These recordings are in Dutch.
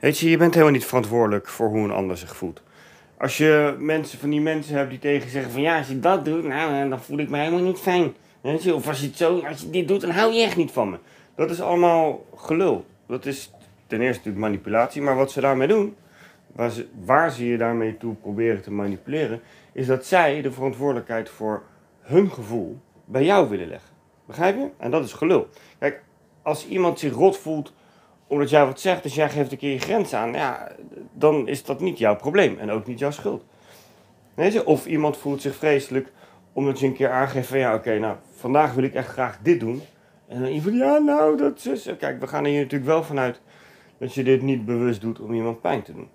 Weet je, je bent helemaal niet verantwoordelijk voor hoe een ander zich voelt. Als je mensen van die mensen hebt die tegen zeggen van ja, als je dat doet, nou, dan voel ik me helemaal niet fijn. Weet je? Of als je, zo, als je dit doet, dan hou je echt niet van me. Dat is allemaal gelul. Dat is ten eerste natuurlijk manipulatie, maar wat ze daarmee doen, waar waar ze je daarmee toe proberen te manipuleren, is dat zij de verantwoordelijkheid voor hun gevoel bij jou willen leggen. Begrijp je? En dat is gelul. Kijk, als iemand zich rot voelt omdat jij wat zegt, dus jij geeft een keer je grens aan, ja, dan is dat niet jouw probleem en ook niet jouw schuld. Of iemand voelt zich vreselijk omdat je een keer aangeeft van ja, oké, nou, vandaag wil ik echt graag dit doen. En dan iemand, ja, nou, dat is. Kijk, we gaan er hier natuurlijk wel vanuit dat je dit niet bewust doet om iemand pijn te doen.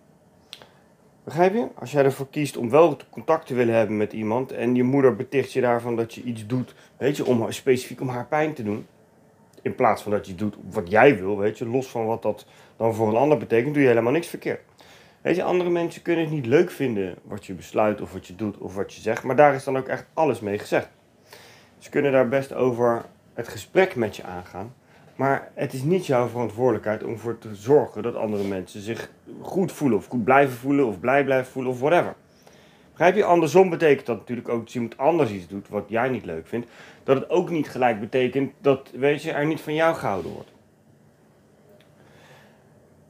Begrijp je? Als jij ervoor kiest om wel contact te willen hebben met iemand en je moeder beticht je daarvan dat je iets doet, weet je, om specifiek om haar pijn te doen, in plaats van dat je doet wat jij wil, weet je, los van wat dat dan voor een ander betekent, doe je helemaal niks verkeerd. Weet je, andere mensen kunnen het niet leuk vinden wat je besluit of wat je doet of wat je zegt, maar daar is dan ook echt alles mee gezegd. Ze kunnen daar best over het gesprek met je aangaan, maar het is niet jouw verantwoordelijkheid om ervoor te zorgen dat andere mensen zich goed voelen of goed blijven voelen of blij blijven voelen of whatever. Begrijp je? Andersom betekent dat natuurlijk ook dat iemand anders iets doet wat jij niet leuk vindt. Dat het ook niet gelijk betekent dat, weet je, er niet van jou gehouden wordt.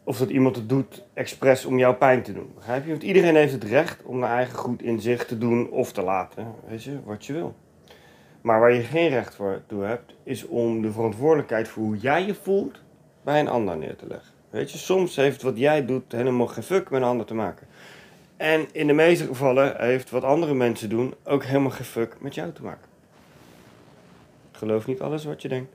Of dat iemand het doet expres om jouw pijn te doen. Begrijp je? Want iedereen heeft het recht om naar eigen goed in zich te doen of te laten. Weet je, wat je wil. Maar waar je geen recht voor toe hebt, is om de verantwoordelijkheid voor hoe jij je voelt bij een ander neer te leggen. Weet je, soms heeft wat jij doet helemaal geen fuck met een ander te maken. En in de meeste gevallen heeft wat andere mensen doen ook helemaal geen fuck met jou te maken. Geloof niet alles wat je denkt.